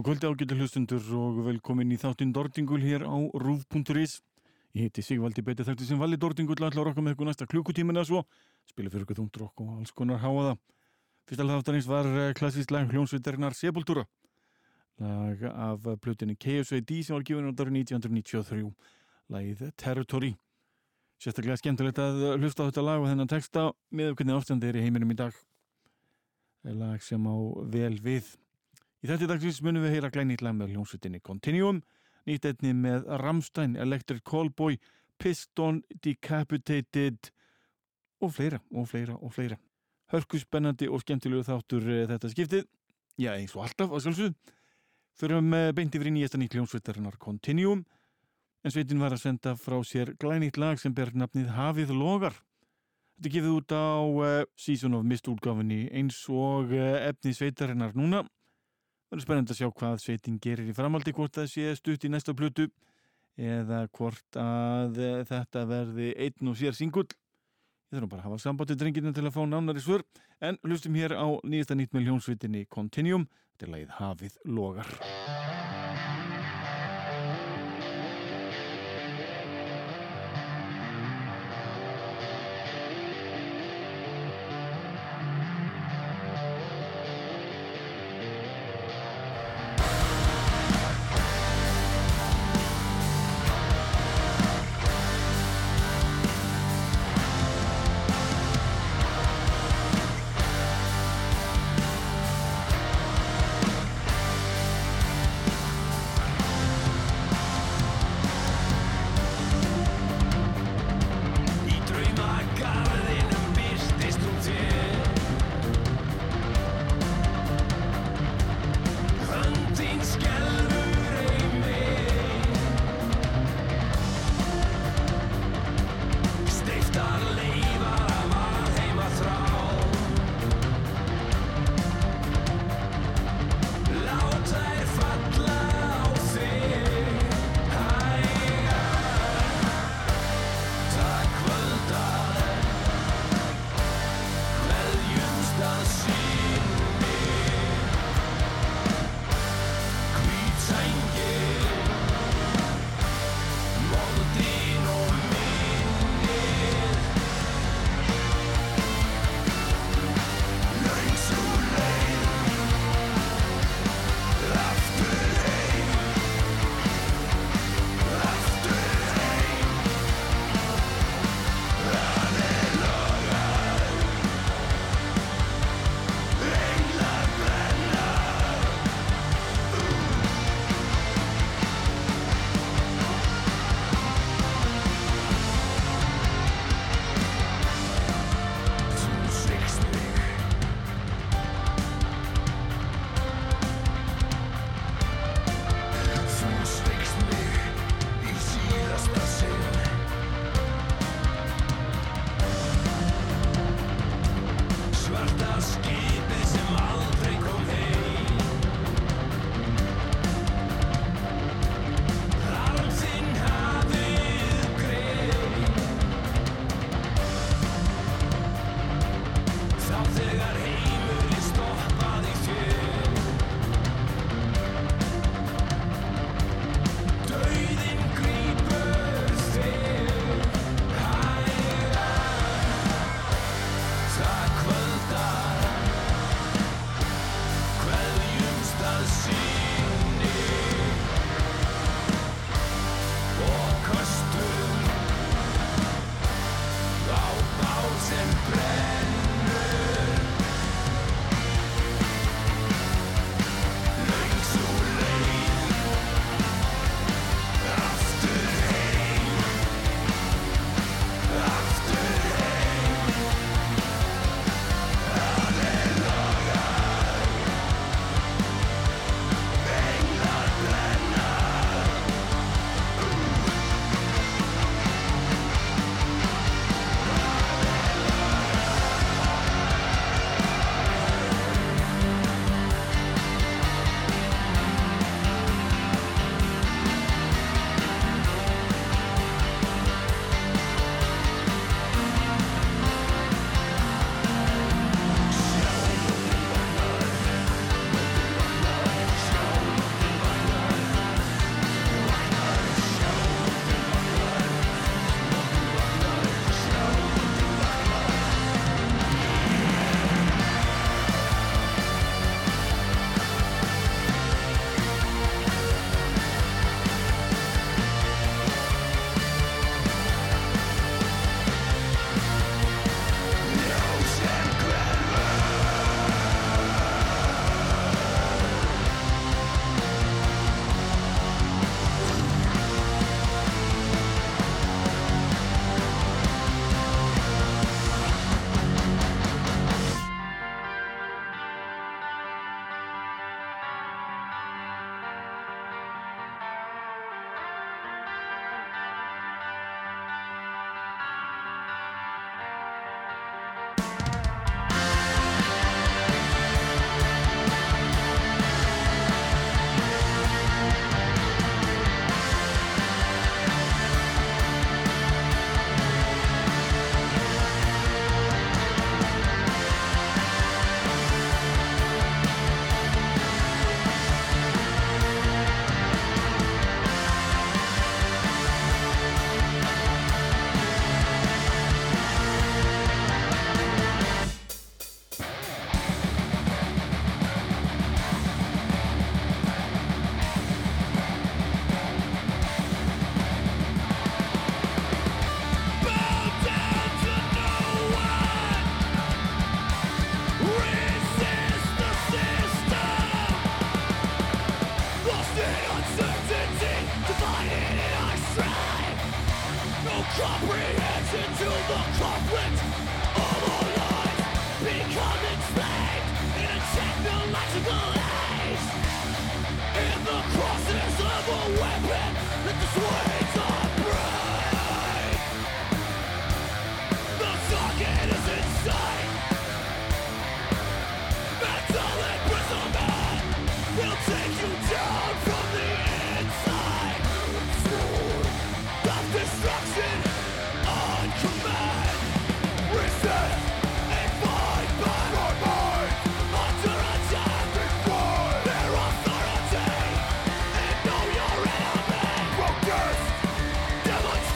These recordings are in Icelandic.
Góð kvöldi ágættu hlustundur og velkomin í þáttinn Dordingul hér á rúf.is. Ég heiti Sigvaldi Beti þætti sem vali Dordingul allar okkur með ykkur næsta klukkutíminna svo. Spila fyrir ykkur þungdrokk og alls konar háaða. Fyrsta þáttanins var eh, klassísk lag hljónsveitarinnar Sepultura. Lag af plutinni KSVD sem var gefin út árið 1993. Lagið Territory. Sérstaklega skemmtilegt að hlusta á þetta lag og þennan texta með hvernig ástandi er í heiminum í dag. Lag sem á vel við. Í þetta dagsins munum við heyra glænýtt lag með hljómsveitinni Continuum, nýtt einni með Rammstein, Electric Callboy, Piston, Decapitated og fleira og fleira og fleira. Hörku spennandi og skemmtilegu þáttur eh, þetta skiptið, já eins og alltaf að sjálfsögðu. Þurfum beint yfir í nýjasta nýtt hljómsveitarinnar Continuum, en sveitin var að senda frá sér glænýtt lag sem ber nafnið Hafið Logar. Þetta gefið út á uh, Season of Mist útgáfinni eins og efni sveitarinnar núna Það er spennend að sjá hvað sveitin gerir í framaldi hvort það sé stutt í næsta plutu eða hvort að eh, þetta verði einn og sér singull. Ég þarf bara að hafa sambandi drenginu til að fá nánari svör en hlustum hér á nýjasta nýtt með hljónsveitinni Continuum til að hafið logar.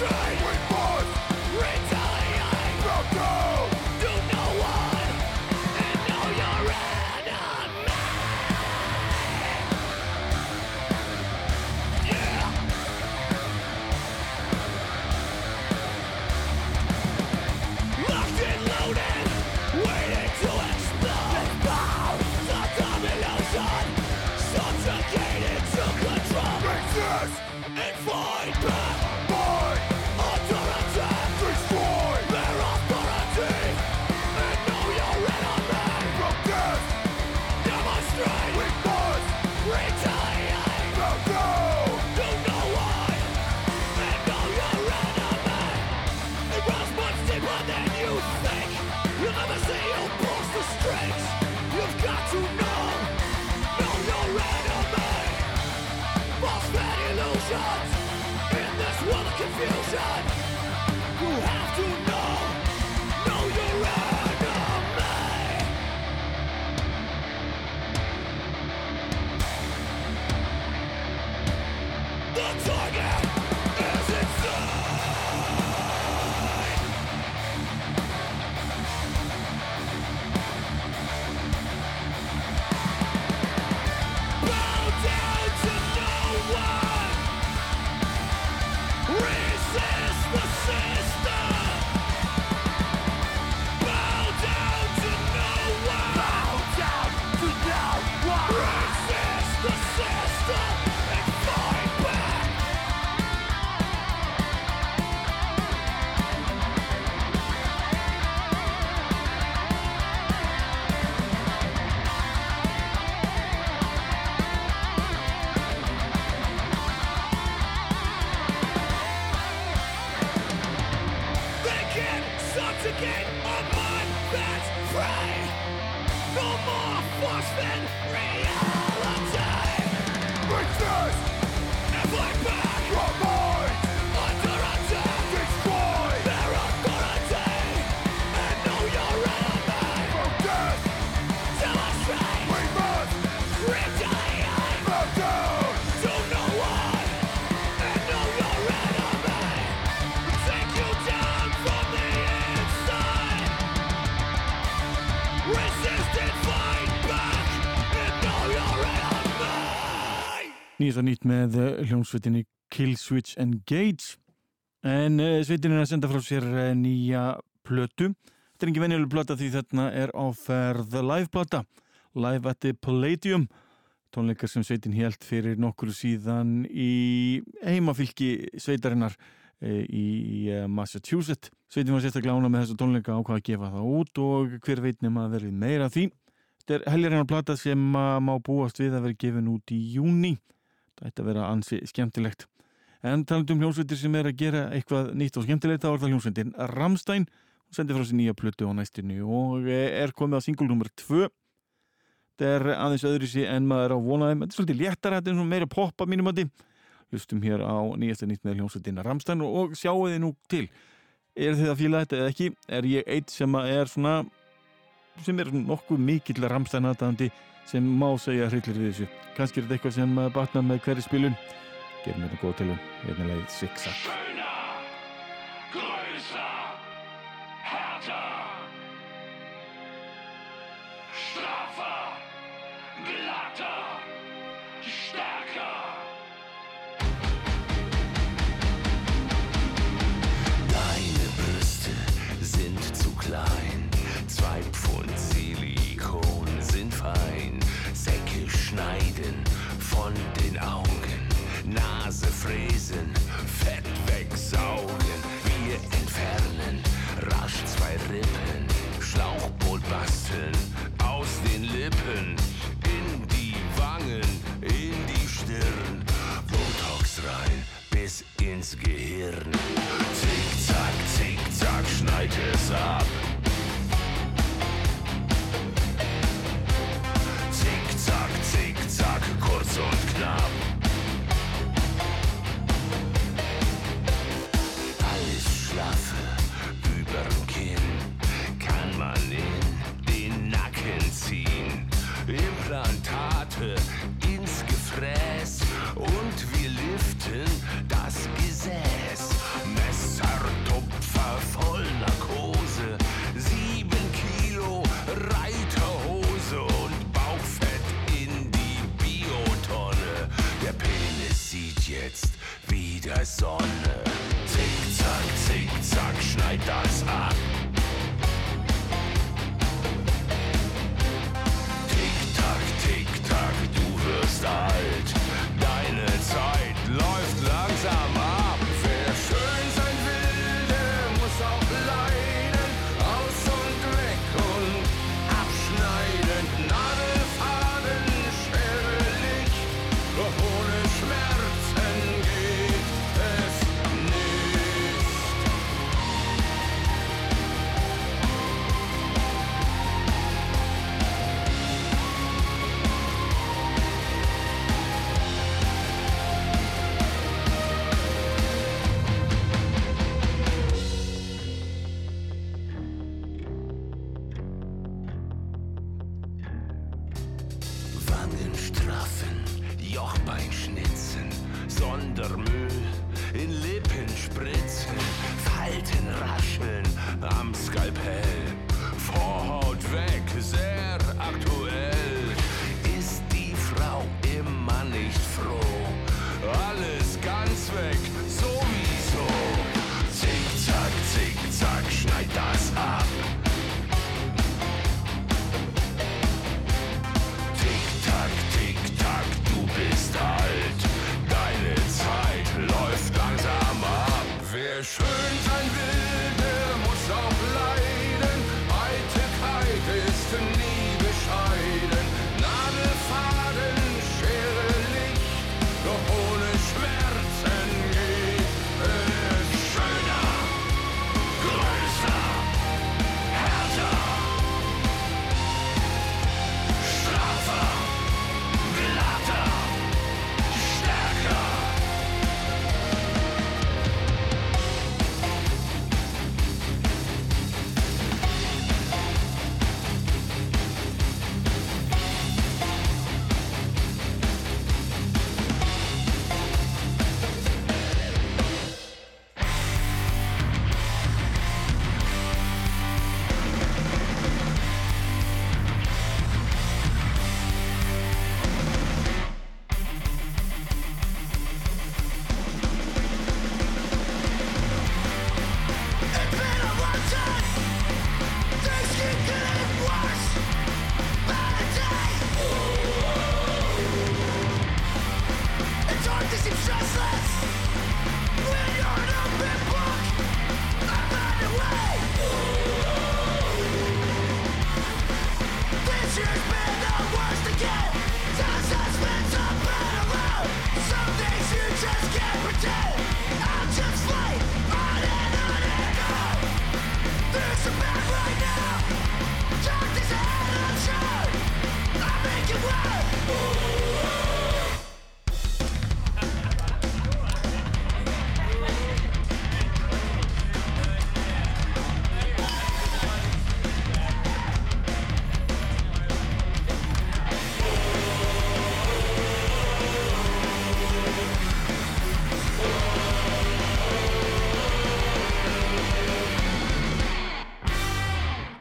Destroy að nýtt með eh, hljómsveitinni Kill Switch Engage. En uh, sveitin er að senda frá sér uh, nýja plötu. Þetta er ekki venjuleg plata því þarna er áferð live plata. Live at the Palladium tónleikar sem sveitin helt fyrir nokkur síðan í heimafylki sveitarinnar í Massachusetts. Sveitin var sérstaklega ána með þessu tónleika á hvað að gefa það út og hver veitnum að verði meira því. Þetta er helgirinn á plata sem má búast við að vera gefin út í júni ætti að vera ansi skemmtilegt. En talandum hljómsveitir sem er að gera eitthvað nýtt og skemmtilegt, þá er það hljómsveitin Ramstein. Hún sendi frá sér nýja plötu á næstinu og er komið á single nr. 2. Þetta er aðeins öðru sí en maður á vonaðum. Þetta er svolítið léttar, þetta er svona meira pop að mínum að því. Hlustum hér á nýjasta nýtt með hljómsveitin Ramstein og sjáu þið nú til. Er þið að fíla þetta eða ekki? Er ég eitt sem er svona sem er nokkuð mikill Ramstein aðdæðandi sem má segja hryllir við þessu. Kannski er þetta eitthvað sem batna með hverju spilun. Gerum þetta góð til um hérna leið Saugen, wir entfernen, rasch zwei Rippen, Schlauchboot basteln, aus den Lippen, in die Wangen, in die Stirn, Botox rein, bis ins Gehirn. Zick, zack, zick, zack, schneid es ab.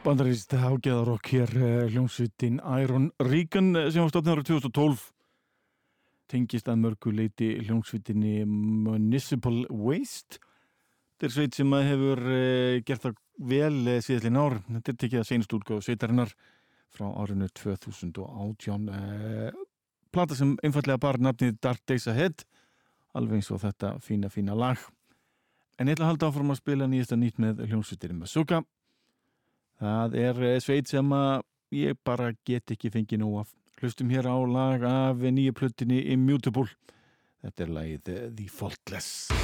Bandarist ágæðarokk hér eh, hljómsvittin Iron Reagan eh, sem var stofnir árið 2012 tengist að mörgu leiti hljómsvittinni Municipal Waste. Þetta er sveit sem hefur eh, gert það vel síðallin ár. Þetta er tekið að senst útgáðu sveitarinnar frá árinu 2018 plata sem einfallega bara nafnið Dark Days Ahead alveg eins og þetta fína fína lag. En ég ætla að halda áfram að spila nýjasta nýtt með hljómsvittinni Masuka Það er eh, sveit sem að ég bara get ekki fengið nú af. Hlustum hér á lag af nýju plötinni Immutable. Þetta er lagið eh, The Faultless.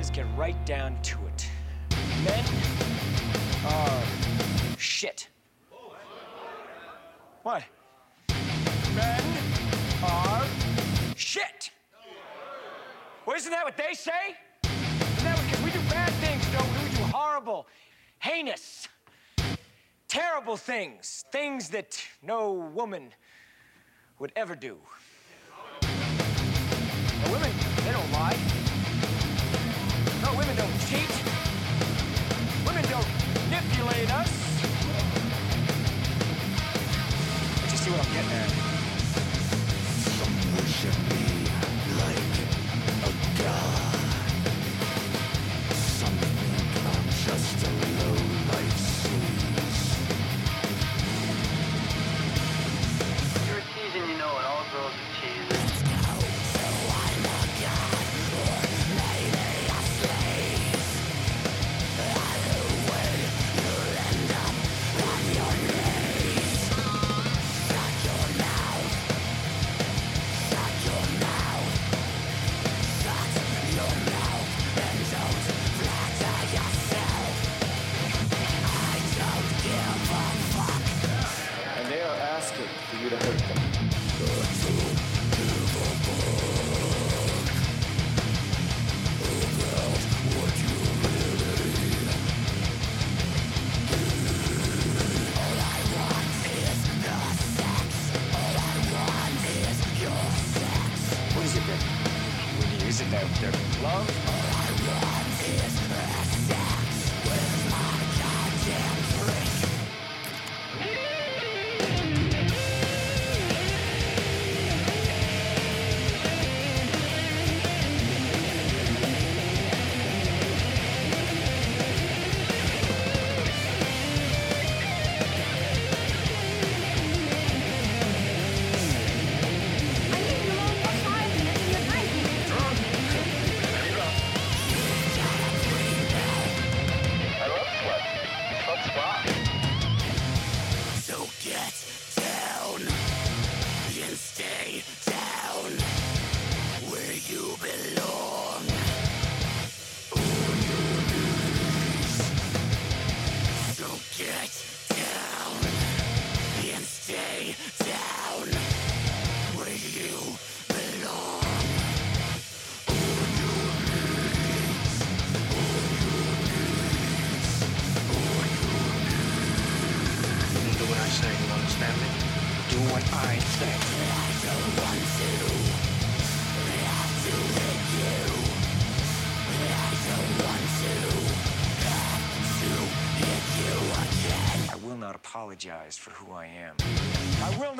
Let's get right down to it. Men are shit. What? Men are shit. Well, isn't that what they say? Isn't that what, we do bad things, don't we? We do horrible, heinous, terrible things. Things that no woman would ever do. Now, women, they don't lie. No, women don't cheat. Women don't manipulate us. But you see what I'm getting at?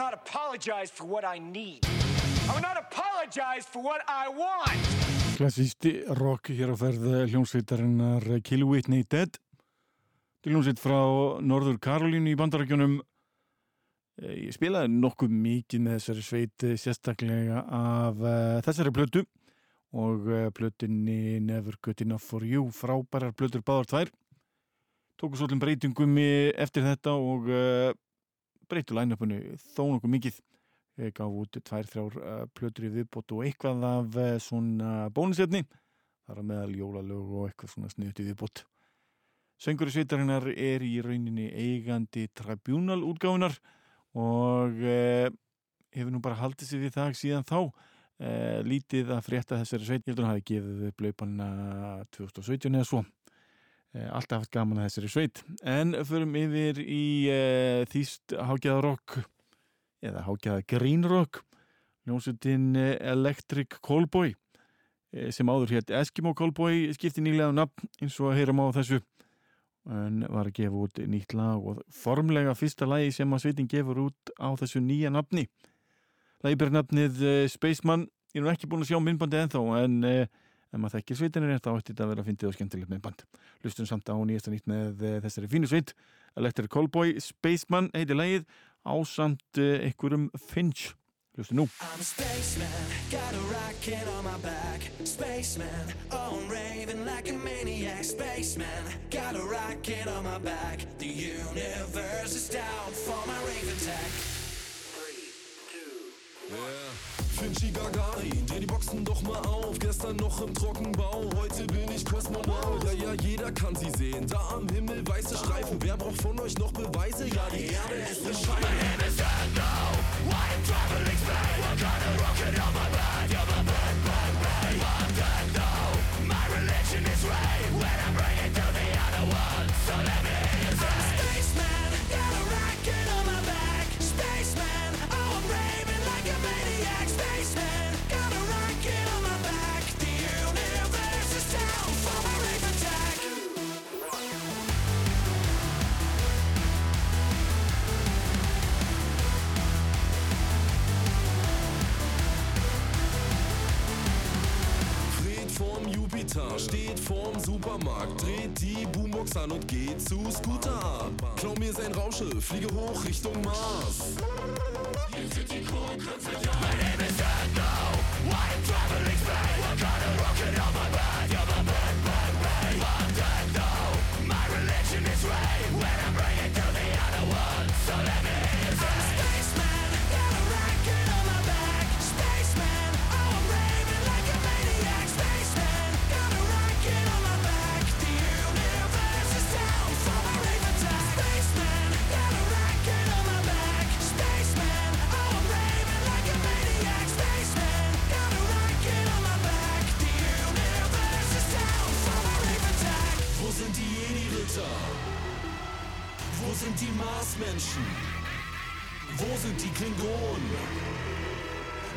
Not apologize for what I need. I will not apologize for what I want. Klassíst rock hér á ferð hljómsveitarinnar Kill Whitney Dead hljómsveit frá Norður Karolínu í bandarækjunum Eh, ég spilaði nokkuð mikið með þessari sveit eh, sérstaklega af þessari plötu og plötunni Never Good Enough For You frábærar plötur báðar tvær tóku svolítið breytingum eftir þetta og uh, breytu line-upinu þó nokkuð mikið gaf út tvær, þrjár uh, plötur í viðbót og eitthvað af uh, svona bónusetni. Það er að meðal jólalög og eitthvað svona sniðut í viðbót. Söngur sveitarinnar er í rauninni eigandi tribunal útgáfunar og uh, hefur nú bara haldið sér við það síðan þá. Uh, lítið að frétta þessari sveit. Ég heldur að hafi gefið upp laupanna 2017 eða svo. Uh, alltaf haft gaman að þessari sveit. En förum yfir í uh, þýst hágjaðarokk eða Rock hljómsveitin eh, Electric Callboy eh, sem áður hétt Eskimo Callboy skipti nýlega um nafn eins og að heyram á þessu. En var að gefa út nýtt lag og formlega fyrsta lagi sem að sveitin gefur út á þessu nýja nafni. Lagi ber nafnið eh, Spaceman. Ég er ekki búin að sjá myndbandi ennþá en eh, ef maður þekkir sveitinir þá ætti þetta að vera að fyndið og skemmtilegt myndband lustum samt á nýjasta nýtt með eh, þessari fínu sveit Electric Callboy Spaceman heiti lagið ásamt uh, einhverjum Finch hlustu nú I'm a spaceman, got a rocket on my back. Spaceman, oh, I'm raving like a maniac. Spaceman, got a rocket on my back. The universe is down for my rave attack. Finchi Gagarin, dreh die Boxen doch mal auf. Gestern noch im Trockenbau, heute bin ich Kosmonaut. Ja, ja, jeder kann sie sehen. Da am Himmel weiße Streifen. Wer braucht von euch noch Beweise? Ja, die Erde ist bescheiden. Spaceman, Jupiter, steht vorm Supermarkt, dreht die Boombox an und geht zu Scooter ab. Klau mir sein Raumschiff, fliege hoch Richtung Mars. Spaceman, die Marsmenschen? Wo sind die Klingonen?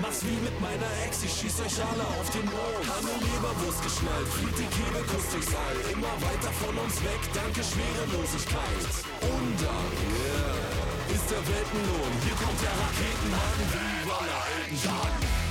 Mach's wie mit meiner Ex, ich schieß euch alle auf den Mond. Hanne Leberwurst geschnallt, fliegt die Kebekus durchs All. Immer weiter von uns weg, danke Schwerelosigkeit. Und yeah, ist der Weltenlohn. Hier kommt der Raketenhaken wie bei alten Tagen.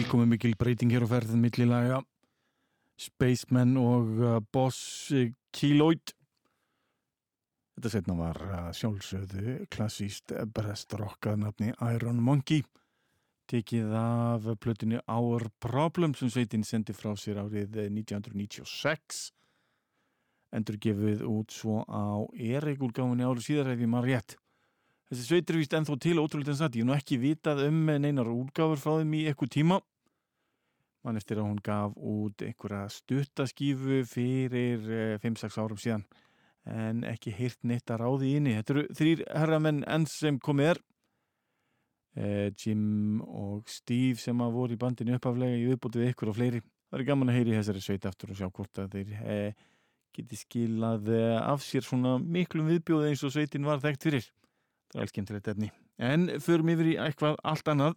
Tilkomi mikil breyting hér á ferðin millilaga Spaceman og uh, Boss uh, Keloid. Þetta setna var uh, sjálfsögðu klassíst brestrokkað nafni Iron Monkey. Tekið af plötinu Our Problem sem sveitin sendi frá sér árið 1996 endur gefið út svo á Erik-úrgáfinni árið síðar ef ég maður rétt. Þessi sveitir vist ennþá til ótrúlega en satt. Ég hef nú ekki vitað um neinar útgáfur frá þeim í eitthvað tíma. Man eftir að hún gaf út einhverja stuttaskífu fyrir 5-6 árum síðan. En ekki heyrt neitt að ráði inni. Þetta eru þrýr herramenn enn sem komið er. Eh, Jim og Steve sem að voru í bandinu uppaflega í viðbútið ykkur og fleiri. Það er gaman að heyri þessari sveit aftur og sjá hvort að þeir eh, geti skilað eh, af sér svona miklum viðbjóð eins og sveitin var þekkt fyrir. Það er alls skemmtilegt efni. En förum yfir í eitthvað allt annað.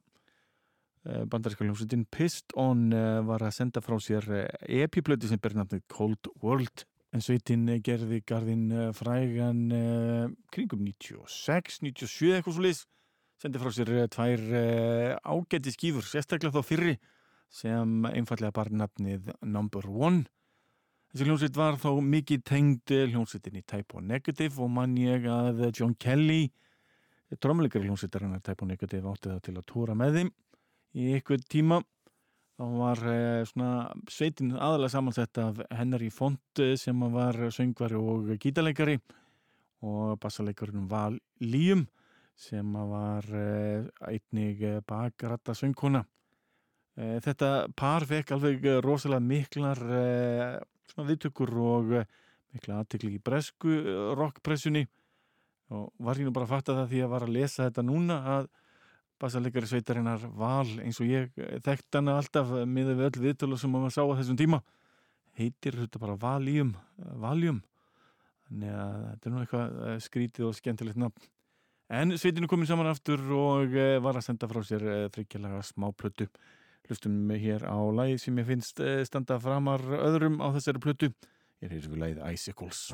Bandaríska hljómsveitin Pissed On eh, var að senda frá sér epiplöti sem ber nafnið Cold World. En sveitin gerði garðin frægan kringum 96, 97 eitthvað svo liðs. Sendi frá sér tvær ágæti skýfur, sérstaklega þá fyrri sem einfallega bar nafnið Number One. Þessi hljómsveit var þá mikið tengd hljómsveitin í Type O Negative og mann ég að John Kelly trómleikari hljómsveitar hennar Type O Negative átti það til að tóra með þeim í einhver tíma. Þá var eh, svona sveitin aðalega samansett af Henry Font sem var söngvari og gítarleikari. Og bassaleikarin Val Líum sem var eh, einnig bakratta söngkona. Eh, þetta par fekk alveg rosalega miklar eh, svona viðtökur og eh, mikla aðtekli í bresku eh, rockpressunni. Og var nú bara að fatta það því að var að lesa þetta núna að bassaleikari sveitarinnar Val eins og ég eh, þekkt hana alltaf miða við öll viðtölu sem maður sá á þessum tíma. Heitir þetta bara Valium Valium. Þannig að þetta er nú eitthvað eh, skrítið og skemmtilegt nafn. En sveitinu komin saman aftur og eh, var að senda frá sér þryggjalega smáplötu. Hlustum hér á lagi sem ég finnst standa framar öðrum á þessari plötu. Ég er hér við lagið Icicles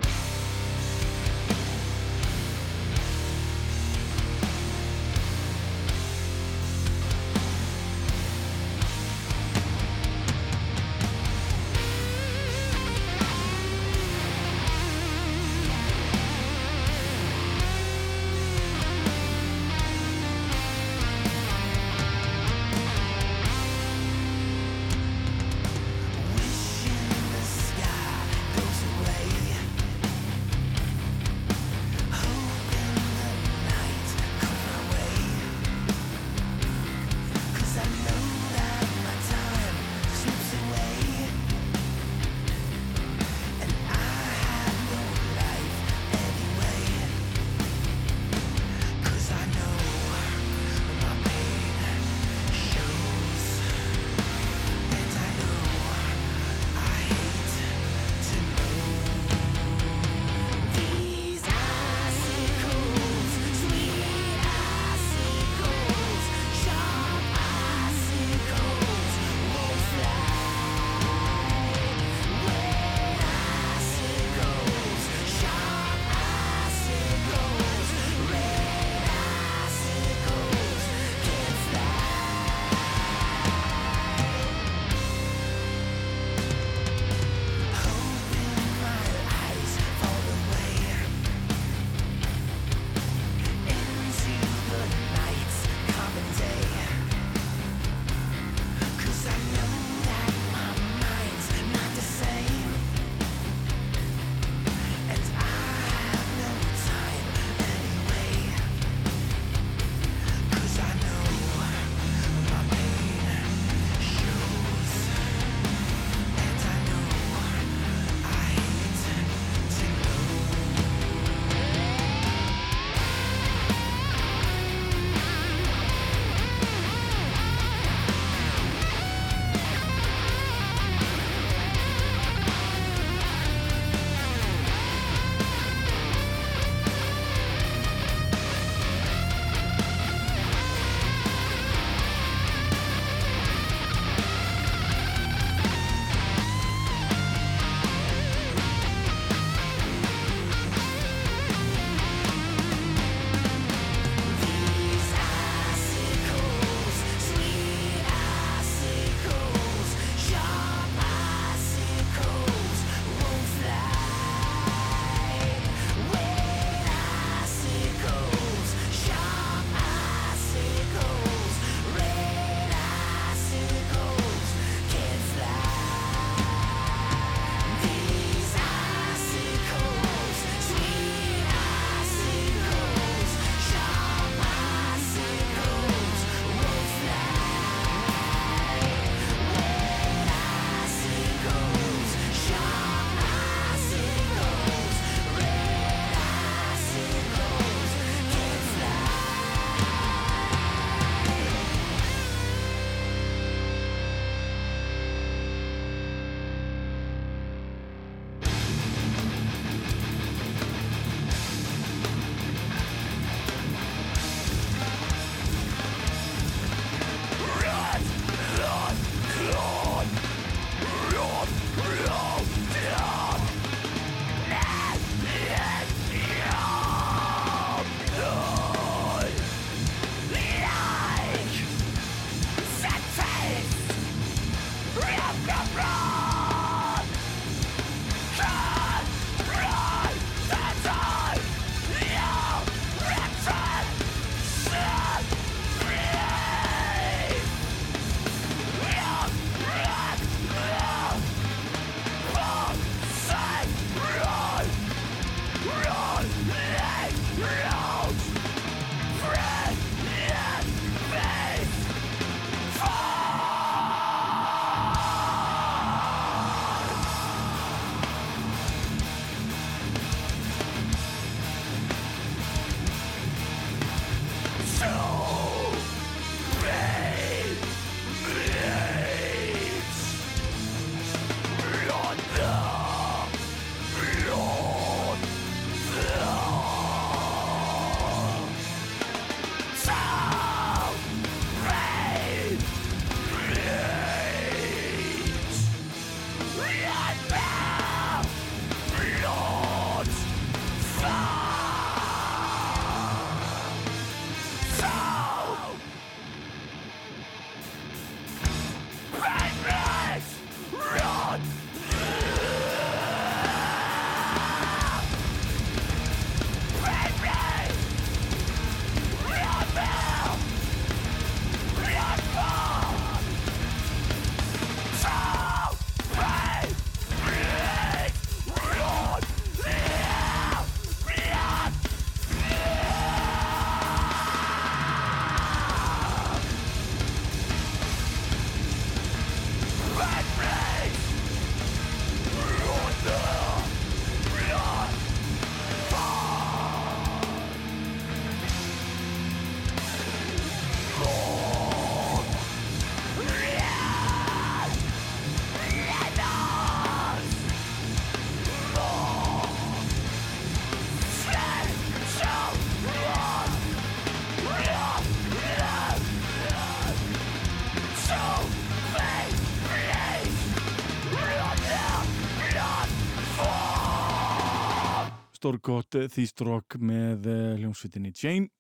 stórgott þýstrók með eh, hljómsveitinni Jane.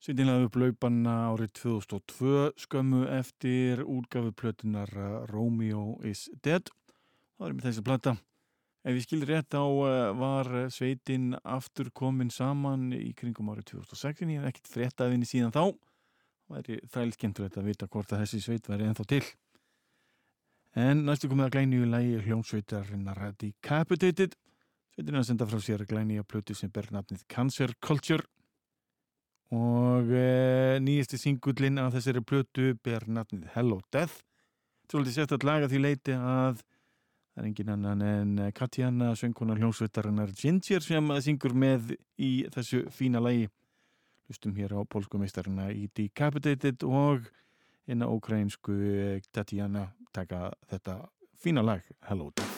Sveitin laði upp laupanna árið 2002 skömmu eftir útgafu plötunar eh, Romeo is Dead. Það er með þessi plata. Ef ég skildi rétt á eh, var sveitin aftur komin saman í kringum árið 2006 en ég hef ekkert frétt að vinni síðan þá. Það væri þrælskendulegt að vita hvort að þessi sveit væri ennþá til. En næstu komið að glænýju lægi hljómsveitarinnar Decapitated. Sveitin að senda frá sér glænýja plötu sem ber nafnið Cancer Culture og e, nýjasti singullin af þessari plötu ber nafnið Hello Death. Svolítið sett að laga því leiti að það er engin annan en Katjana, söngkonar hljómsveitarinnar Ginger sem að syngur með í þessu fína lægi. Hlustum hér á pólskumeistarina í Decapitated og á ókrænsku Tatjana taka þetta fína lag. Hello, death.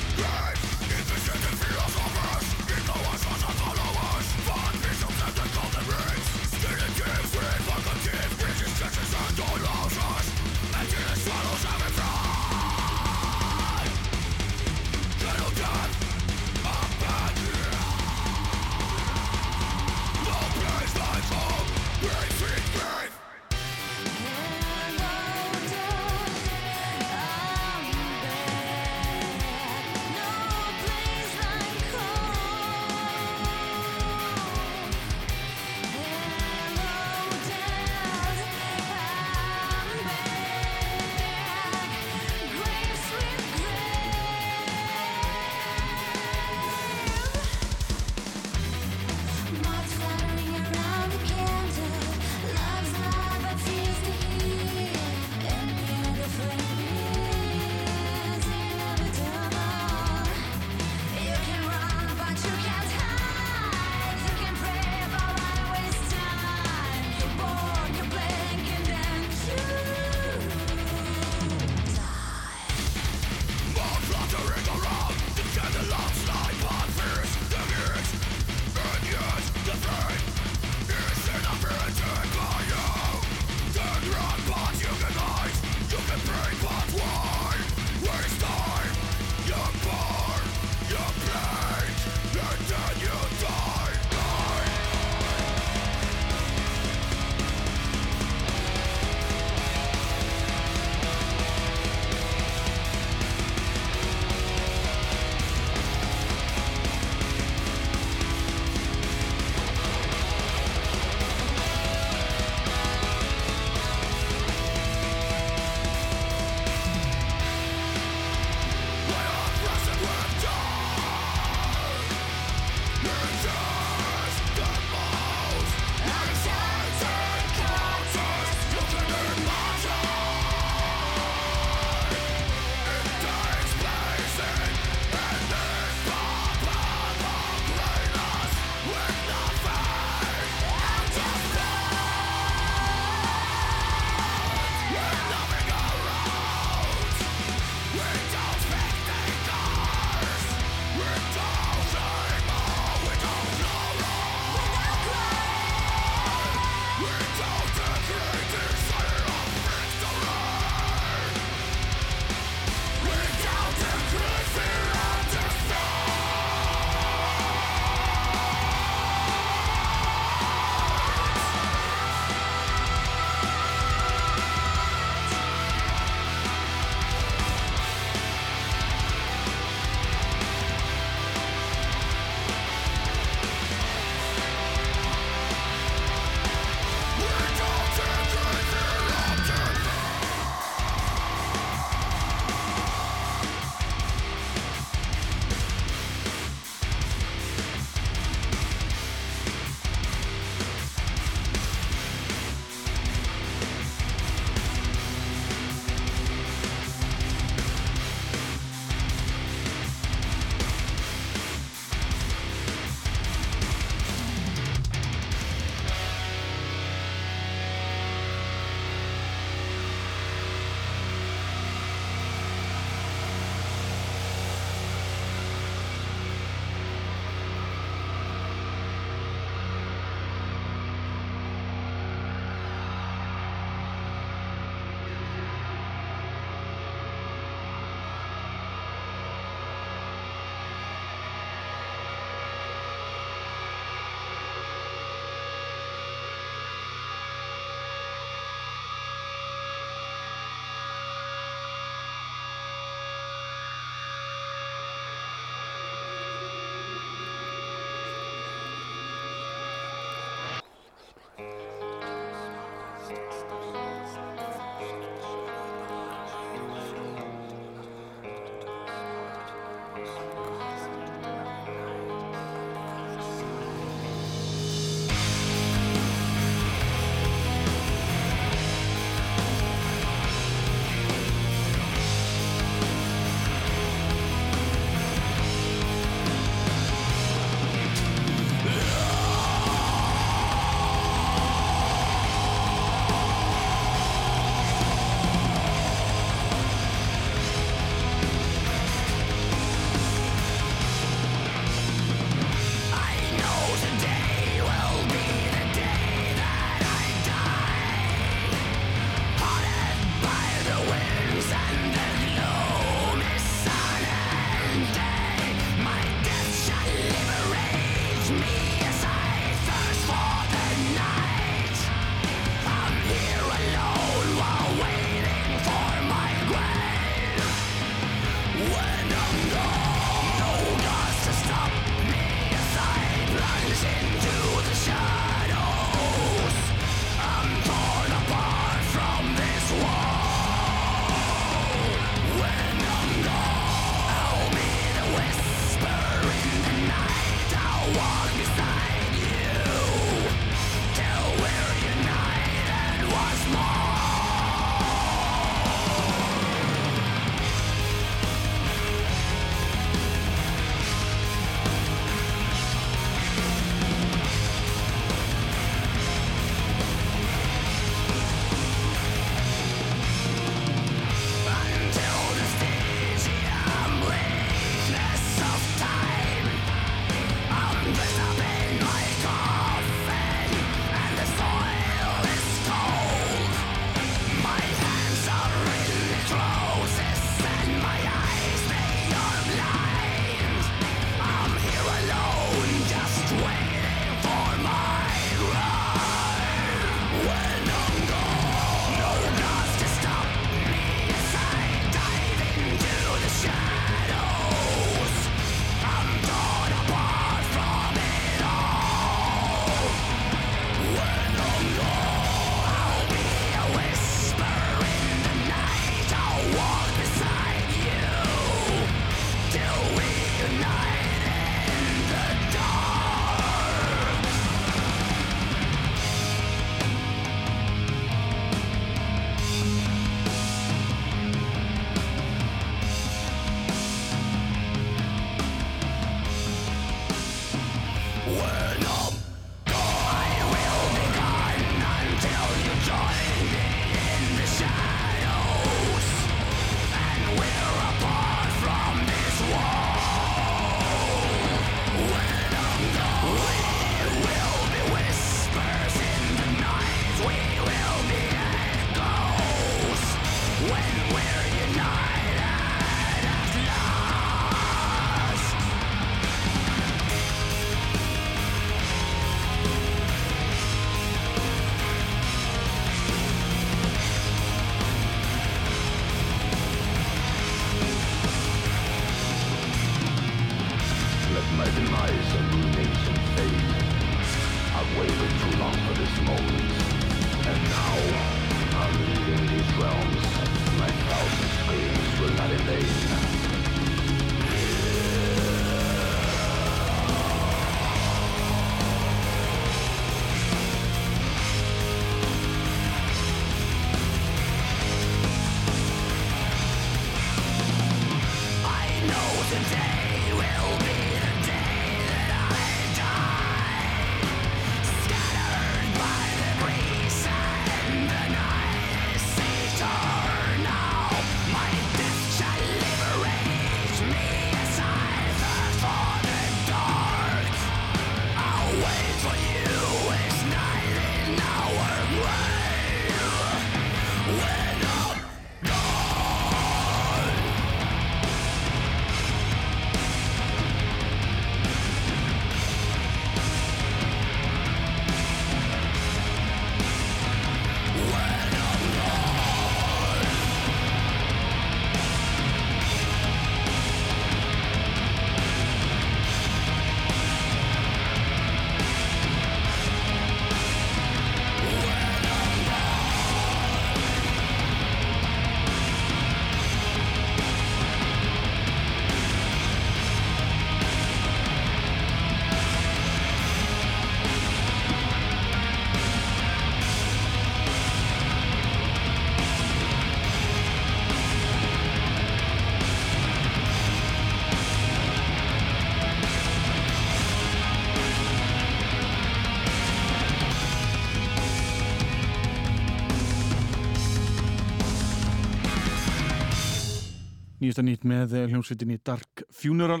Nýjasta nýtt með eh, hljómsveitinni Dark Funeral.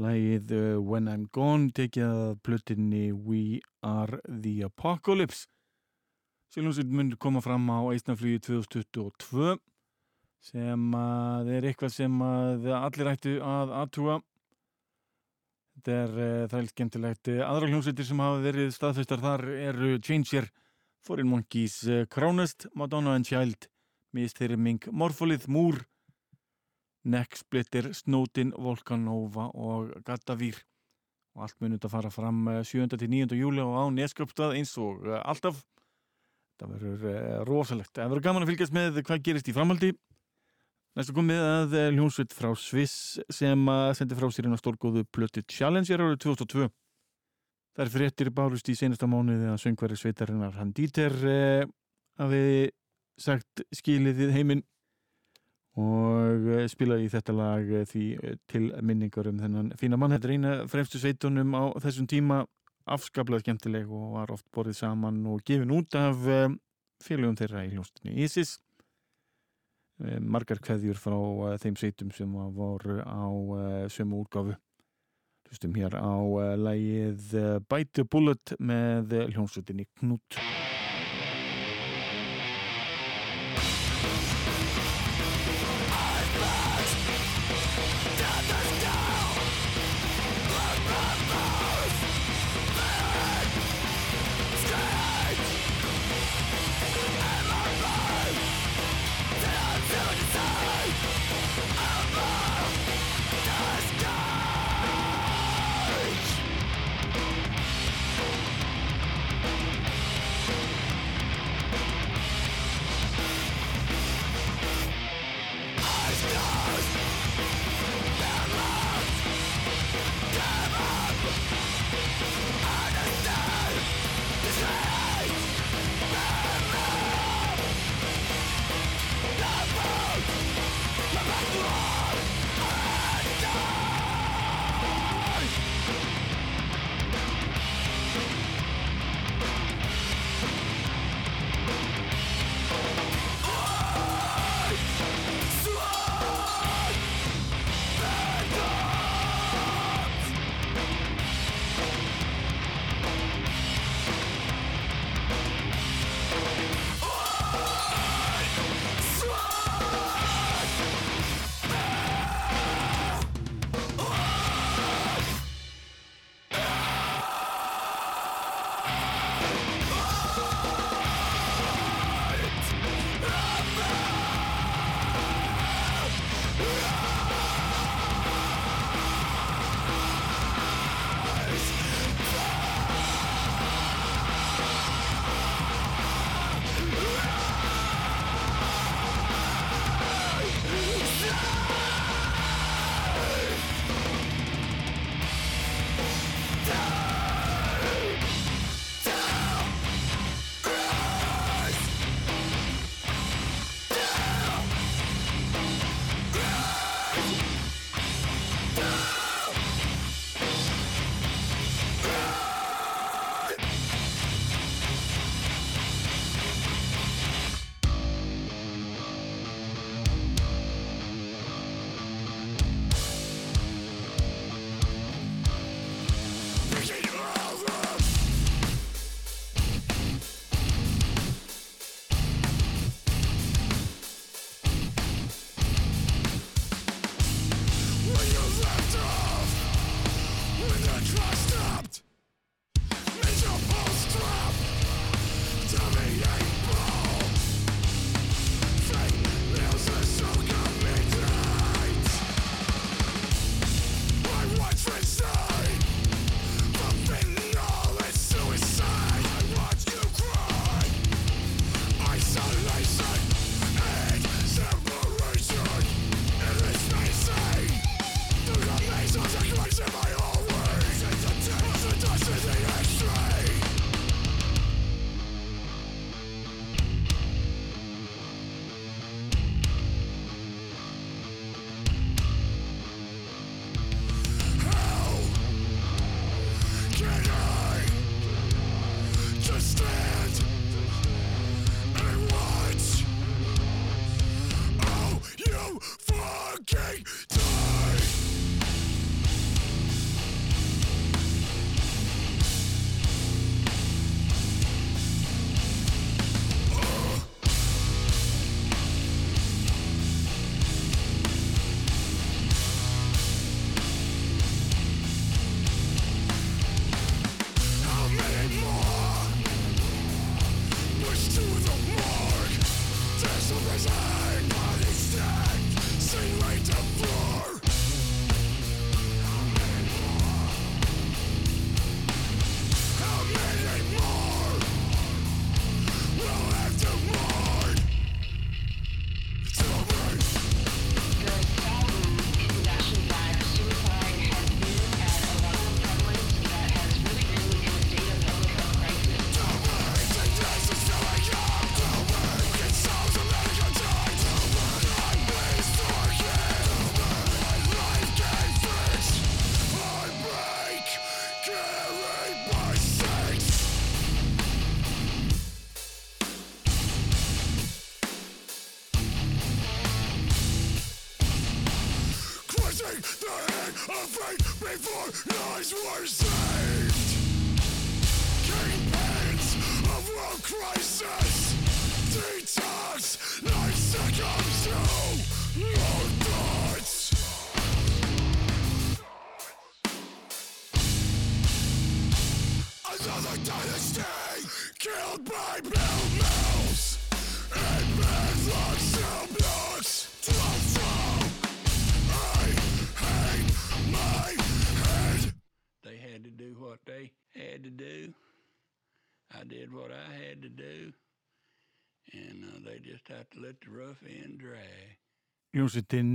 Lægið uh, When I'm Gone tekið að plötinni We Are The Apocalypse. Hljómsveitin mun koma fram á Eistnaflugi 2022 sem að er eitthvað sem að allir ættu að aðtúa þetta er það er skemmtilegt aðra hljómsveitir sem hafa verið staðfestar þar eru Changer, Foreign Monkeys Crownest, Madonna and Child Mistyrming, Morpholith, Moore Necksplitter, Snowdin, Volcanova og Gatavir og allt munið að fara fram eh, 7. til 9. júli og á Neskjöpstað eins og eh, alltaf það verður uh, rosalegt það verður gaman að fylgjast með hvað gerist í framhaldi næstu komið að hljónsveit frá Sviss sem sendi frá sér eina stórgóðu plötu Challenger árið 2002 það er fréttir bárust í senasta mánuði að söngveri sveitarinnar hann Dieter hafi sagt skiliðið heiminn og eh, spilaði í þetta lag eh, því eh, til minningar um þennan fína mann. Þetta er eina fremstu sveitunum á þessum tíma afskaplega skemmtileg og var oft borðið saman og gefin út af félögum þeirra í hljóstinni Ísis. Margar kveðjur frá þeim sveitum sem voru á sömu útgáfu. Hlustum hér á lagið Bite the Bullet með hljómsveitinni Knut.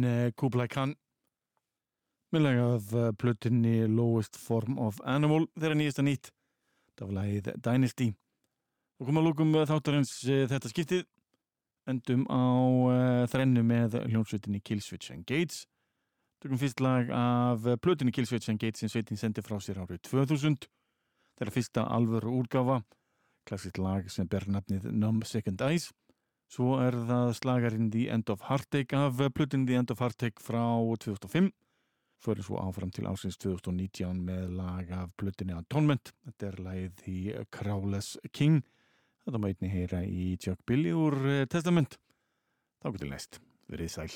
Uh, Kublai Khan. Með lag af uh, plötunni Lowest Form of Animal þeirra nýjasta nýtt. Lagið Dynasty. Og koma að lókum uh, þáttarins þetta skiptið. Endum á þrennu með hljónsveitinni Killswitch Engage tökum fyrst lag af plötunni Killswitch Engage sem sveitin sendi frá sér árið 2000 þeirra fyrsta alvöru úrgáfa klassisk lag sem ber nafnið Numb Second Eyes Svo er það slagarinn The End of Heartache af plötinn The End of Heartache frá 2005. Förum svo áfram til ásins 2019 með lag af plötinni Atonement. Þetta er lagið The Crowless King. Þetta einni heyra í Chuck Billy úr eh, Testament. Þá getur næst. Verið sæl.